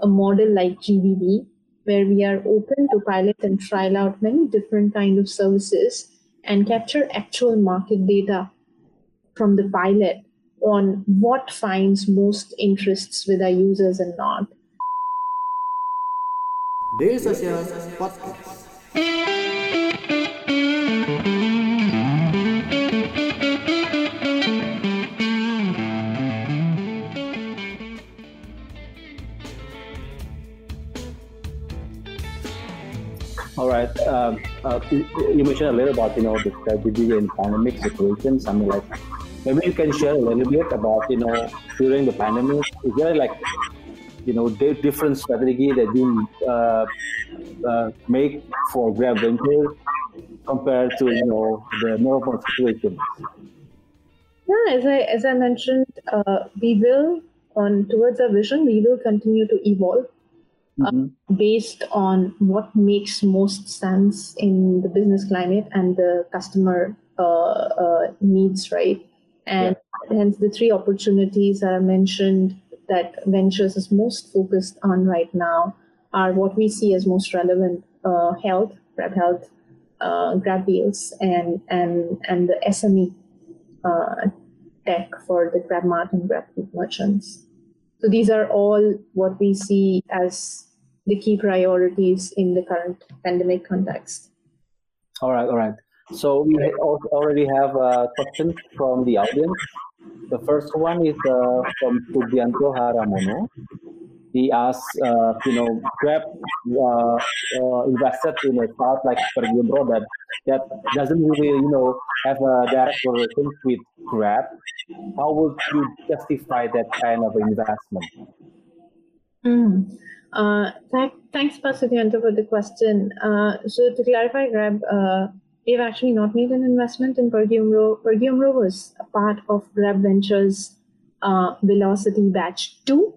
a model like GVV, where we are open to pilot and trial out many different kind of services and capture actual market data from the pilot on what finds most interests with our users and not. Desa Podcast. Um, uh, you mentioned a little about you know the strategy in pandemic situations. I mean, like maybe you can share a little bit about you know during the pandemic. Is there like you know different strategy that you uh, uh, make for Grab Venture compared to you know the normal situation? Yeah, as I as I mentioned, uh, we will on towards our vision. We will continue to evolve mm-hmm. based on what makes most sense in the business climate and the customer uh, uh, needs, right? And yeah. hence the three opportunities that I mentioned that Ventures is most focused on right now are what we see as most relevant uh, health, Grab Health, uh, Grab Deals, and, and, and the SME uh, tech for the Grab Mart and Grab Food merchants. So these are all what we see as the key priorities in the current pandemic context. All right, all right. So we already have a question from the audience. The first one is uh, from Subianto Haramono. He asks, uh, you know, Grab uh, uh invested in a startup like PergiUmroh that that doesn't really, you know, have a direct relation with Grab. How would you justify that kind of investment? Mm. Uh, th- thanks, Pasudianto, for the question. Uh, so to clarify, Grab, uh, we've actually not made an investment in PergiUmroh. PergiUmroh was a part of Grab Ventures uh, Velocity Batch 2,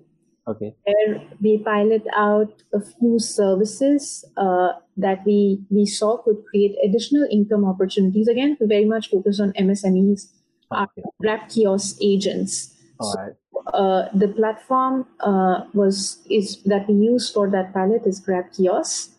okay. where we pilot out a few services uh, that we, we saw could create additional income opportunities. Again, we very much focus on MSMEs, okay. Grab kiosk agents. All so, right uh, the platform uh, was is that we use for that pilot is Grab Kiosk.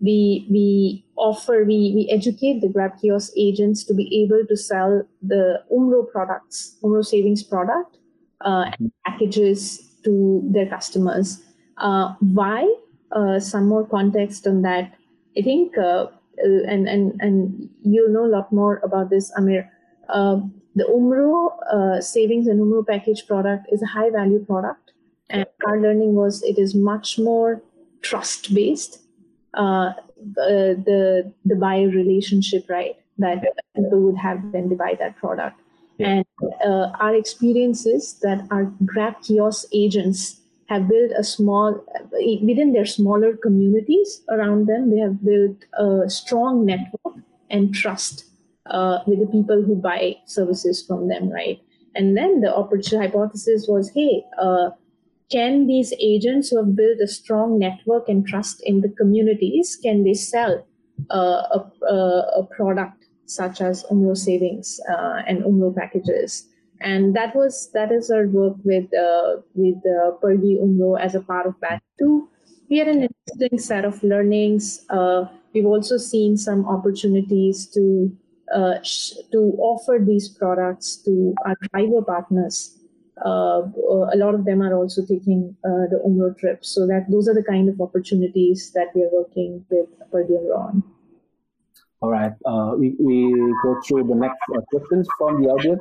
We we offer we we educate the Grab Kiosk agents to be able to sell the Umro products, Umro savings product, uh, and packages to their customers. Uh, why? Uh, some more context on that. I think, uh, and and and you'll know a lot more about this, Amir. The Umro uh, savings and Umro package product is a high value product. And our learning was it is much more trust based. Uh, the, the, buyer relationship, right? That people would have when they buy that product. And uh, our experience is that our Grab kiosk agents have built a small, within their smaller communities around them, they have built a strong network and trust uh, with the people who buy services from them, right? And then the opportunity hypothesis was, hey, uh, can these agents who have built a strong network and trust in the communities, can they sell uh, a, a, product such as Umroh savings uh, and Umroh packages? And that was that is our work with uh, with uh, Pergi Umroh as a part of batch two. We had an interesting set of learnings. We've also seen some opportunities to uh, to offer these products to our driver partners. Uh, a lot of them are also taking uh, the Umroh trips. So that those are the kind of opportunities that we are working with PergiUmroh on. All right. Uh, we, we go through the next uh, questions from the audience.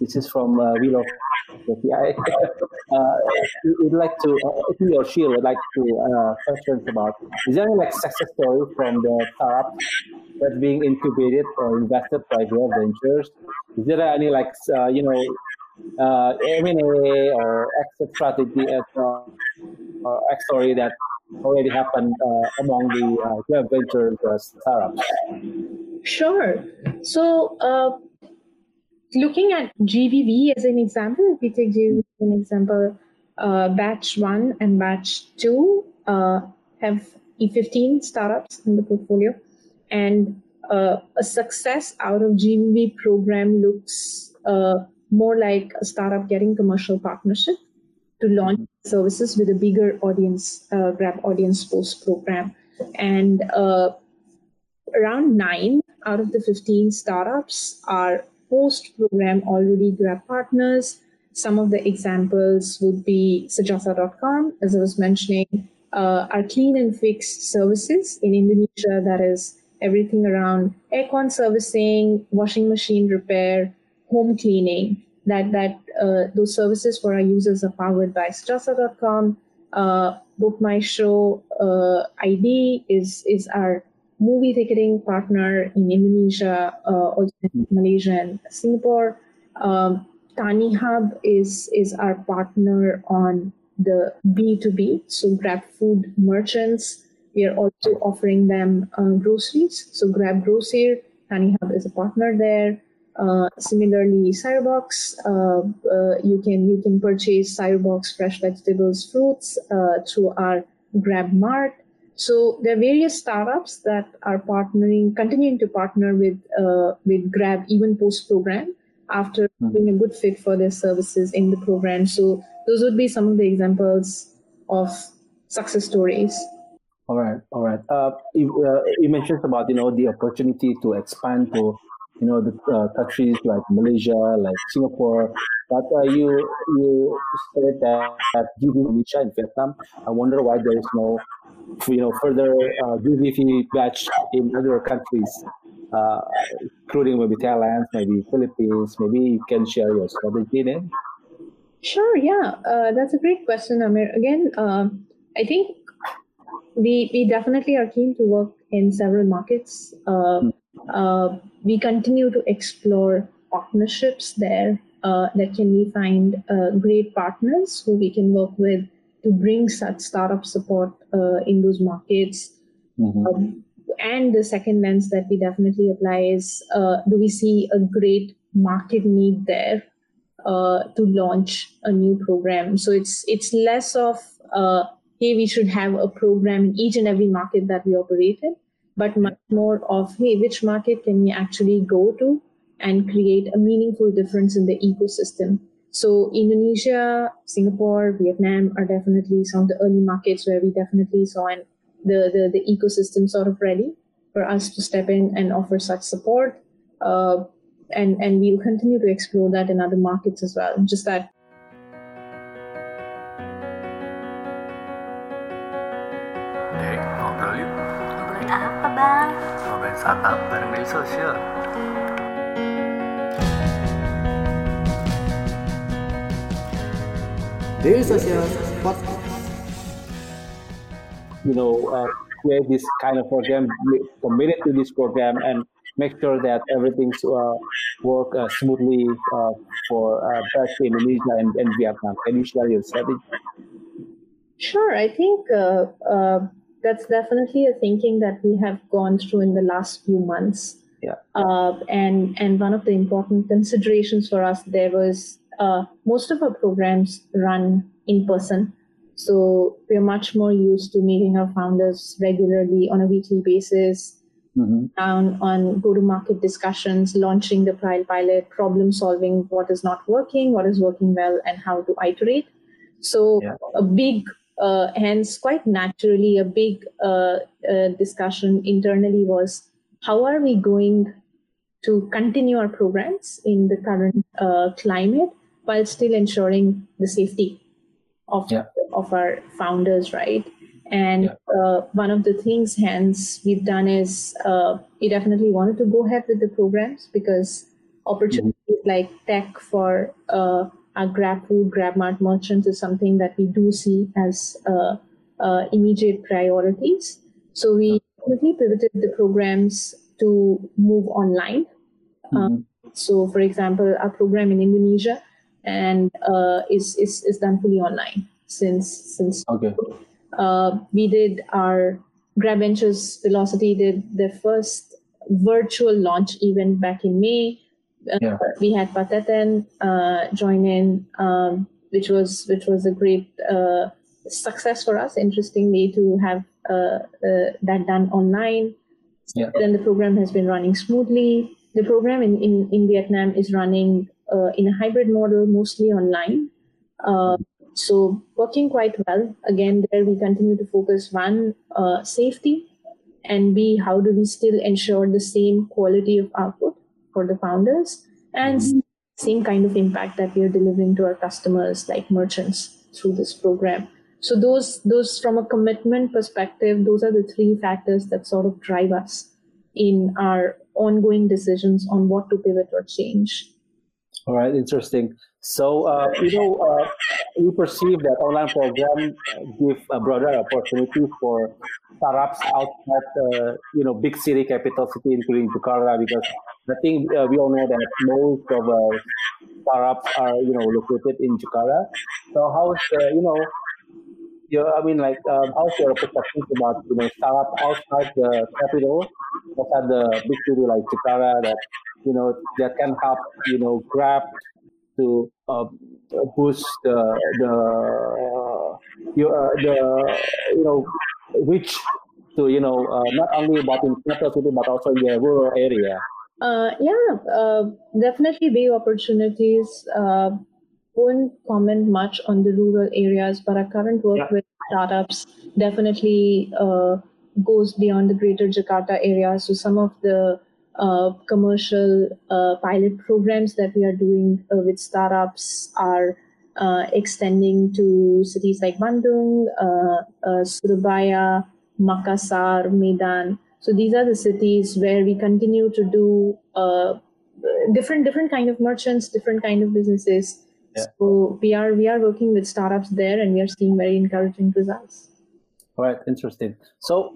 This is from uh, Wheel of I uh, would like to, uh, he or she would like to uh, questions about, is there any like success story from the startup that's being incubated or invested by Grab Ventures? Is there any like, uh, you know, uh, M&A or exit strategy as uh, or story that already happened uh, among the uh, Grab Ventures uh, startups? Sure. So, uh, looking at GVV as an example, if we take GVV as an example, uh, batch one and batch two have E15 startups in the portfolio. And uh, a success out of GVV program looks uh, more like a startup getting commercial partnership to launch services with a bigger audience, uh, Grab Audience Post program. And uh, around nine out of the 15 startups are post program already Grab partners. Some of the examples would be Sejasa.com, as I was mentioning, uh, our clean and fix services in Indonesia, that is everything around aircon servicing, washing machine repair, home cleaning. That that uh, those services for our users are powered by Sejasa.com. Uh, Book My Show uh, ID is is our movie ticketing partner in Indonesia, uh, also in Malaysia and Singapore. Um, Tani Hub is is our partner on the B2B, so Grab Food merchants. We are also offering them uh, groceries. So Grab Grocer, Tani Hub is a partner there. Uh, similarly, Sayurbox, uh, uh, you can you can purchase Sayurbox fresh vegetables, fruits uh, through our Grab Mart. So there are various startups that are partnering, continuing to partner with with Grab even post program after mm-hmm. being a good fit for their services in the program. So those would be some of the examples of success stories. All right, all right. Uh, you, uh, you mentioned about you know the opportunity to expand to you know the uh, countries like Malaysia, like Singapore. But uh, you you said that, that Indonesia and Vietnam. I wonder why there is no you know further uh, GVV batch in other countries, uh, including maybe Thailand, maybe Philippines. Maybe you can share your strategy then. Sure. Yeah, uh, that's a great question, Amir. Again, uh, I think we we definitely are keen to work in several markets. Uh, uh, we continue to explore partnerships there uh, that can we find uh, great partners who we can work with to bring such startup support uh, in those markets. Mm-hmm. Um, and the second lens that we definitely apply is uh, do we see a great market need there uh, to launch a new program? So it's it's less of hey we should have a program in each and every market that we operate in but much more of, hey, which market can we actually go to and create a meaningful difference in the ecosystem? So Indonesia, Singapore, Vietnam are definitely some of the early markets where we definitely saw an, the, the, the ecosystem sort of ready for us to step in and offer such support. Uh, and, and we'll continue to explore that in other markets as well. Just that startup bareng Daily Social. Daily Social Podcast. You know, uh, create this kind of program, committed to this program, and make sure that everything's uh, work uh, smoothly uh, for uh, both Indonesia and, and Vietnam. Can you share your strategy? Sure, I think uh, uh, that's definitely a thinking that we have gone through in the last few months. Yeah. Uh, and and one of the important considerations for us there was uh, most of our programs run in person, so we're much more used to meeting our founders regularly on a weekly basis. Mm-hmm. Down on go-to-market discussions, launching the trial pilot, problem solving what is not working, what is working well, and how to iterate. So yeah. a big hence, quite naturally, a big uh, uh, discussion internally was how are we going to continue our programs in the current uh, climate while still ensuring the safety of, yeah. of our founders, right? And yeah. uh, one of the things, hence, we've done is uh, we definitely wanted to go ahead with the programs because opportunities mm-hmm. like tech for uh, our grab food, GrabMart merchants is something that we do see as uh, uh, immediate priorities. So we quickly pivoted the programs to move online. Mm-hmm. Um, so, for example, our program in Indonesia and uh, is, is is done fully online since since. Okay. Uh, we did our Grab Ventures Velocity did their first virtual launch event back in May yeah. we had Pateten uh, join in, um, which was which was a great uh, success for us. Interestingly, to have uh, uh that done online. Yeah. Then the program has been running smoothly. The program in, in, in Vietnam is running uh, in a hybrid model, mostly online. Uh, so working quite well. Again, there we continue to focus one uh, safety, and b how do we still ensure the same quality of output for the founders and mm-hmm. same kind of impact that we are delivering to our customers like merchants through this program. So those those from a commitment perspective, those are the three factors that sort of drive us in our ongoing decisions on what to pivot or change. All right, interesting. So, uh, you know, uh, we perceive that online program give a broader opportunity for startups outside, uh, you know, big city capital city, including Jakarta, because I think uh, we all know that most of uh, startups are, you know, located in Jakarta. So, how's, uh, you know, your, I mean, like, um, how's your perspective about, you know, startup outside the capital, outside the big city like Jakarta that, you know, that can help, you know, grab to uh, boost the the you uh, the you know which to you know uh, not only about in capital city but also in the rural area. Uh, yeah, uh, definitely big opportunities. Uh, won't comment much on the rural areas, but our current work yeah. with startups definitely uh, goes beyond the greater Jakarta area. So some of the uh, commercial uh, pilot programs that we are doing uh, with startups are uh, extending to cities like Bandung, uh, uh, Surabaya, Makassar, Medan. So these are the cities where we continue to do different different kind of merchants, different kind of businesses. Yeah. So we are we are working with startups there, and we are seeing very encouraging results. All right, interesting. So,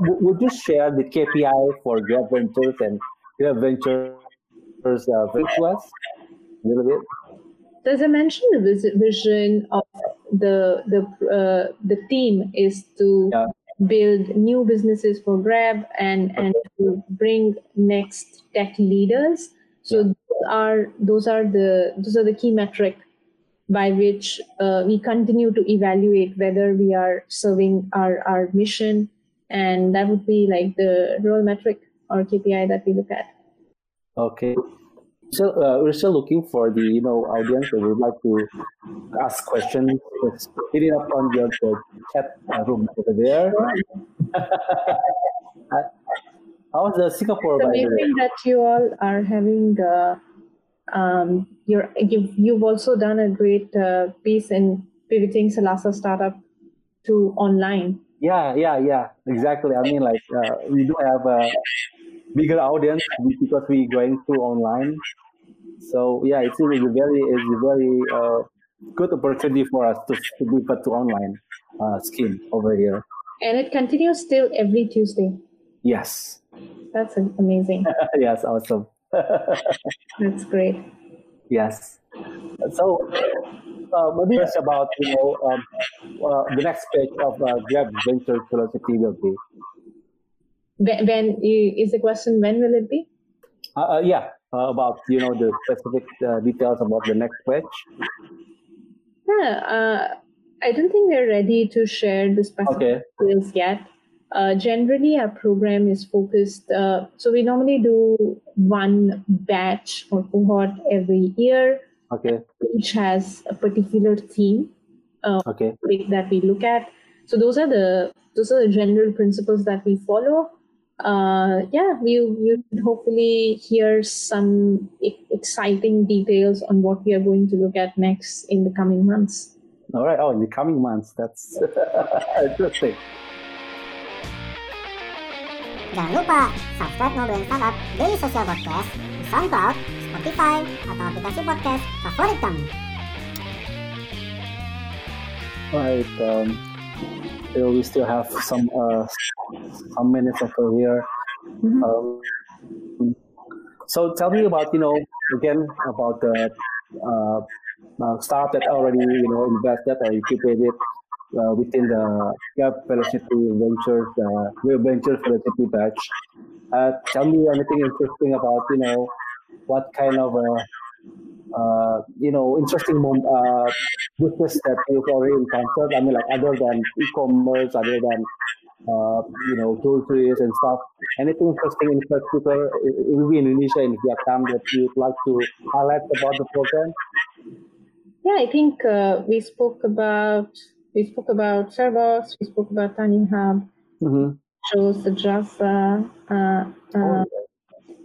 would you share the KPI for your Ventures and Grab Ventures uh, Virtuous a little bit? As I mentioned, the vision of the the uh, the team is to yeah. Build new businesses for Grab and and to bring next tech leaders. So those are those are the those are the key metric by which uh, we continue to evaluate whether we are serving our, our mission. And that would be like the role metric or KPI that we look at. Okay. So uh, we're still looking for the you know audience that would like to ask questions. Just hit it up on your the chat room over there. How's the Singapore? So amazing that you all are having the um, you're you've, you've also done a great uh, piece in pivoting Selasa startup to online. Yeah, yeah, yeah, exactly. I mean, like uh, we do have a bigger audience because we're going through online. So yeah, it's a very it's a very uh, good opportunity for us to, to pivot to online uh, scheme over here. And it continues still every Tuesday. Yes. That's amazing. yes, awesome. That's great. Yes. So uh, maybe it's about you know um, uh, the next stage of uh, Grab Venture Velocity will be. When, when is the question? When will it be? Uh, uh yeah, uh, about you know the specific uh, details about the next batch. Yeah, I don't think we're ready to share the specific okay. details yet. Uh, generally, our program is focused. Uh, so we normally do one batch or cohort every year. Okay. Each has a particular theme. Uh, okay. That we look at. So those are the those are the general principles that we follow. Uh, yeah, we you hopefully hear some exciting details on what we are going to look at next in the coming months. All right. Oh, in the coming months. That's interesting. Jangan lupa subscribe Ngobrolin Startup Daily Social Podcast di SoundCloud, Spotify, atau aplikasi podcast favorit kamu. Right. Um, we still have some uh, some minutes over here. Mm-hmm. Um, so tell me about you know again about the uh, uh, startup that already you know invested or incubated uh, within the Gap Velocity Ventures, uh, Ventures Velocity batch. Uh, tell me anything interesting about, you know, what kind of, uh, uh, you know, interesting uh, business that you've already encountered. I mean, like other than e-commerce, other than, uh, you know, groceries and stuff. Anything interesting in particular, it will be Indonesia and Vietnam that you'd like to highlight about the program? Yeah, I think uh, we spoke about we spoke about Fairbox, we spoke about Tani Hub, Mm-hmm. shows the Java, uh, uh,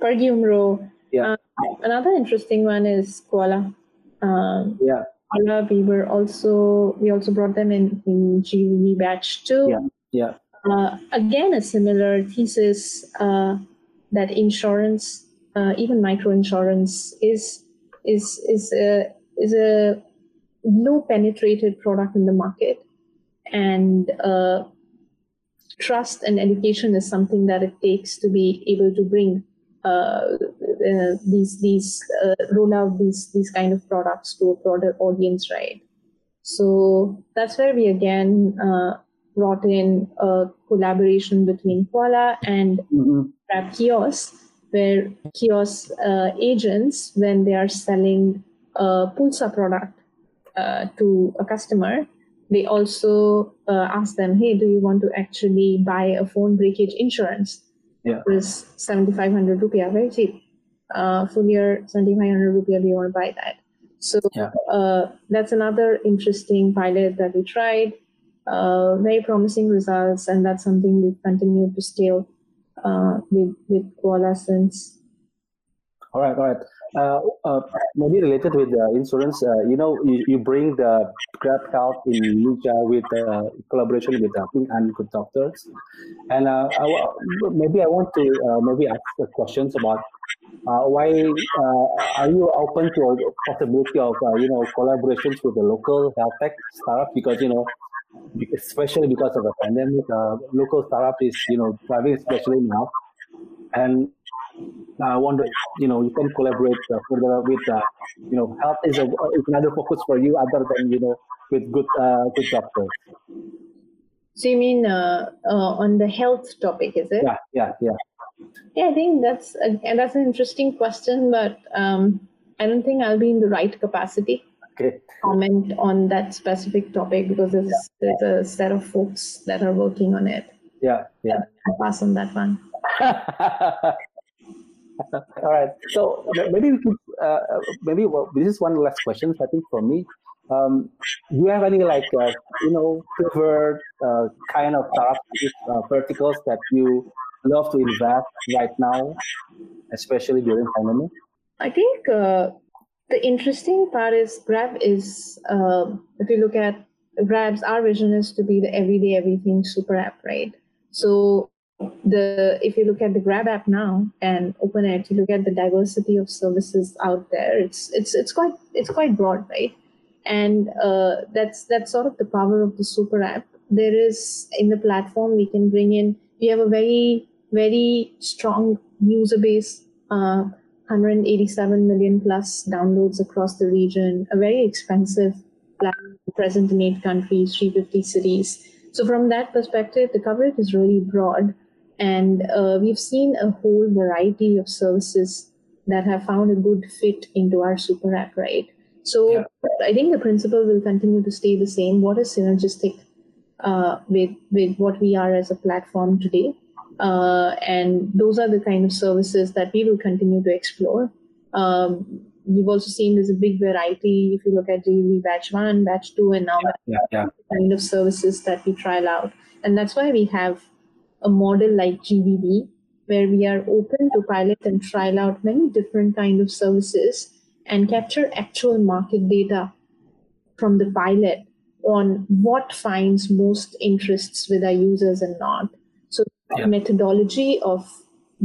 PergiUmroh. Yeah. Uh, another interesting one is Qoala. Um, Yeah. Qoala, we were also we also brought them in in GVV batch two. Yeah. Yeah. Uh, again, a similar thesis uh, that insurance, uh, even micro insurance, is is is a is a low penetrated product in the market, and uh, trust and education is something that it takes to be able to bring uh, these these uh, roll out these these kind of products to a broader audience, right? So that's where we again uh, brought in a collaboration between Qoala and Mm-hmm. Grab Kiosk, where kiosk uh, agents, when they are selling a pulsa product uh, to a customer, they also uh, ask them, hey, do you want to actually buy a phone breakage insurance? Yeah. It was 7,500 rupiah, very cheap. Uh, full year, 7,500 rupiah, do you want to buy that? So Yeah. uh, that's another interesting pilot that we tried. Uh, very promising results, and that's something we've continued to scale uh, with with Qoala since. All right, all right. Uh, uh, maybe related with the insurance, uh, you know, you, you bring the Grab Health in Indonesia with uh, collaboration with uh, Ping An Good Doctors, and uh, I, maybe I want to uh, maybe ask the questions about uh, why uh, are you open to a possibility of uh, you know collaborations with the local health tech startup? Because you know especially because of the pandemic, uh, local startup is you know thriving especially now, and I wonder, you know, you can collaborate uh, further with, uh, you know, health is, a, is another focus for you other than, you know, with good, uh, good doctors. So you mean uh, uh, on the health topic, is it? Yeah, yeah, yeah. Yeah, I think that's a, and that's an interesting question, but um, I don't think I'll be in the right capacity Okay. to comment on that specific topic because there's there's a set of folks that are working on it. Yeah, yeah. I'll pass on that one. All right. So maybe we could, uh, maybe well, this is one last question, I think, for me. Um, do you have any like, uh, you know, preferred uh, kind of startup uh, verticals that you love to invest right now, especially during pandemic? I think uh, the interesting part is Grab is, uh, if you look at Grab's, our vision is to be the everyday everything super app, right? So the if you look at the Grab app now and open it, you look at the diversity of services out there. It's it's it's quite it's quite broad, right? And uh, that's that's sort of the power of the super app. There is in the platform we can bring in. We have a very very strong user base. Uh, 187 million plus downloads across the region, a very expensive platform present in eight countries, 350 cities. So, from that perspective, the coverage is really broad. And uh, we've seen a whole variety of services that have found a good fit into our super app, right? So, Yeah. I think the principle will continue to stay the same. What is synergistic uh, with, with what we are as a platform today? uh, and those are the kind of services that we will continue to explore. Um, we've also seen there's a big variety. If you look at GV batch one, batch two, and now Yeah, yeah. the kind of services that we trial out, and that's why we have a model like GVV where we are open to pilot and trial out many different kind of services and capture actual market data from the pilot on what finds most interests with our users and not. So Yeah. methodology of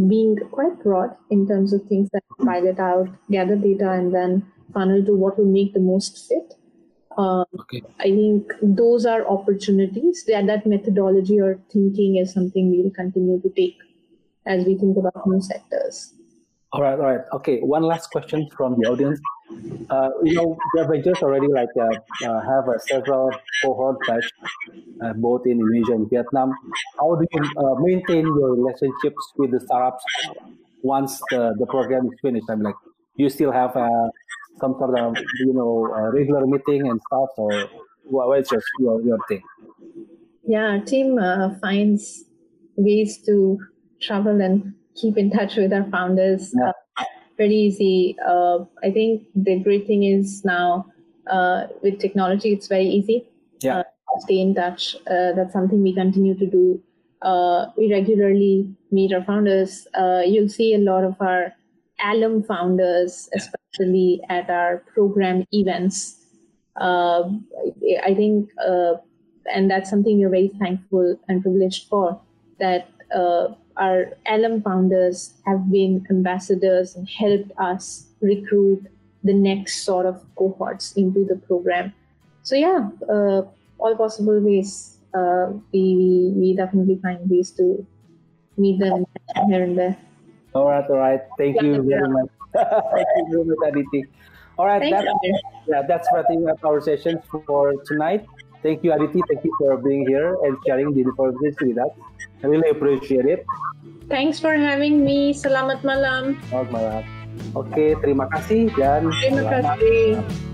being quite broad in terms of things that pilot out, gather data, and then funnel to what will make the most fit. Um, Okay. I think those are opportunities. That that methodology or thinking is something we'll continue to take as we think about new sectors. All right, all right. Okay, one last question from the audience. Uh, you know, Grab Ventures already like uh, uh, have uh, several cohort batch uh, both in Indonesia and Vietnam. How do you uh, maintain your relationships with the startups once the, the program is finished? I'm like, you still have uh, some sort of you know regular meeting and stuff, or what's your your, your thing? Yeah, our team uh, finds ways to travel and keep in touch with our founders. Yeah. Uh, pretty easy. Uh, I think the great thing is now uh, with technology, it's very easy. Yeah. Uh, stay in touch. Uh, that's something we continue to do. Uh, we regularly meet our founders. Uh, you'll see a lot of our alum founders, especially at our program events. Uh, I think, uh, and that's something we're very thankful and privileged for, that uh, our alum founders have been ambassadors and helped us recruit the next sort of cohorts into the program. So yeah, uh, all possible ways. Uh, we, we we definitely find ways to meet them here and there. All right, all right. Thank you very much. Thank you much, Aditi. All right, Thank that's, you. yeah, that's wrapping up our session for tonight. Thank you, Aditi. Thank you for being here and sharing the information with us. I really appreciate it. Thanks for having me. Selamat malam. Selamat malam. Oke, terima kasih dan Terima selamat kasih.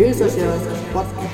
Daily Social Podcast.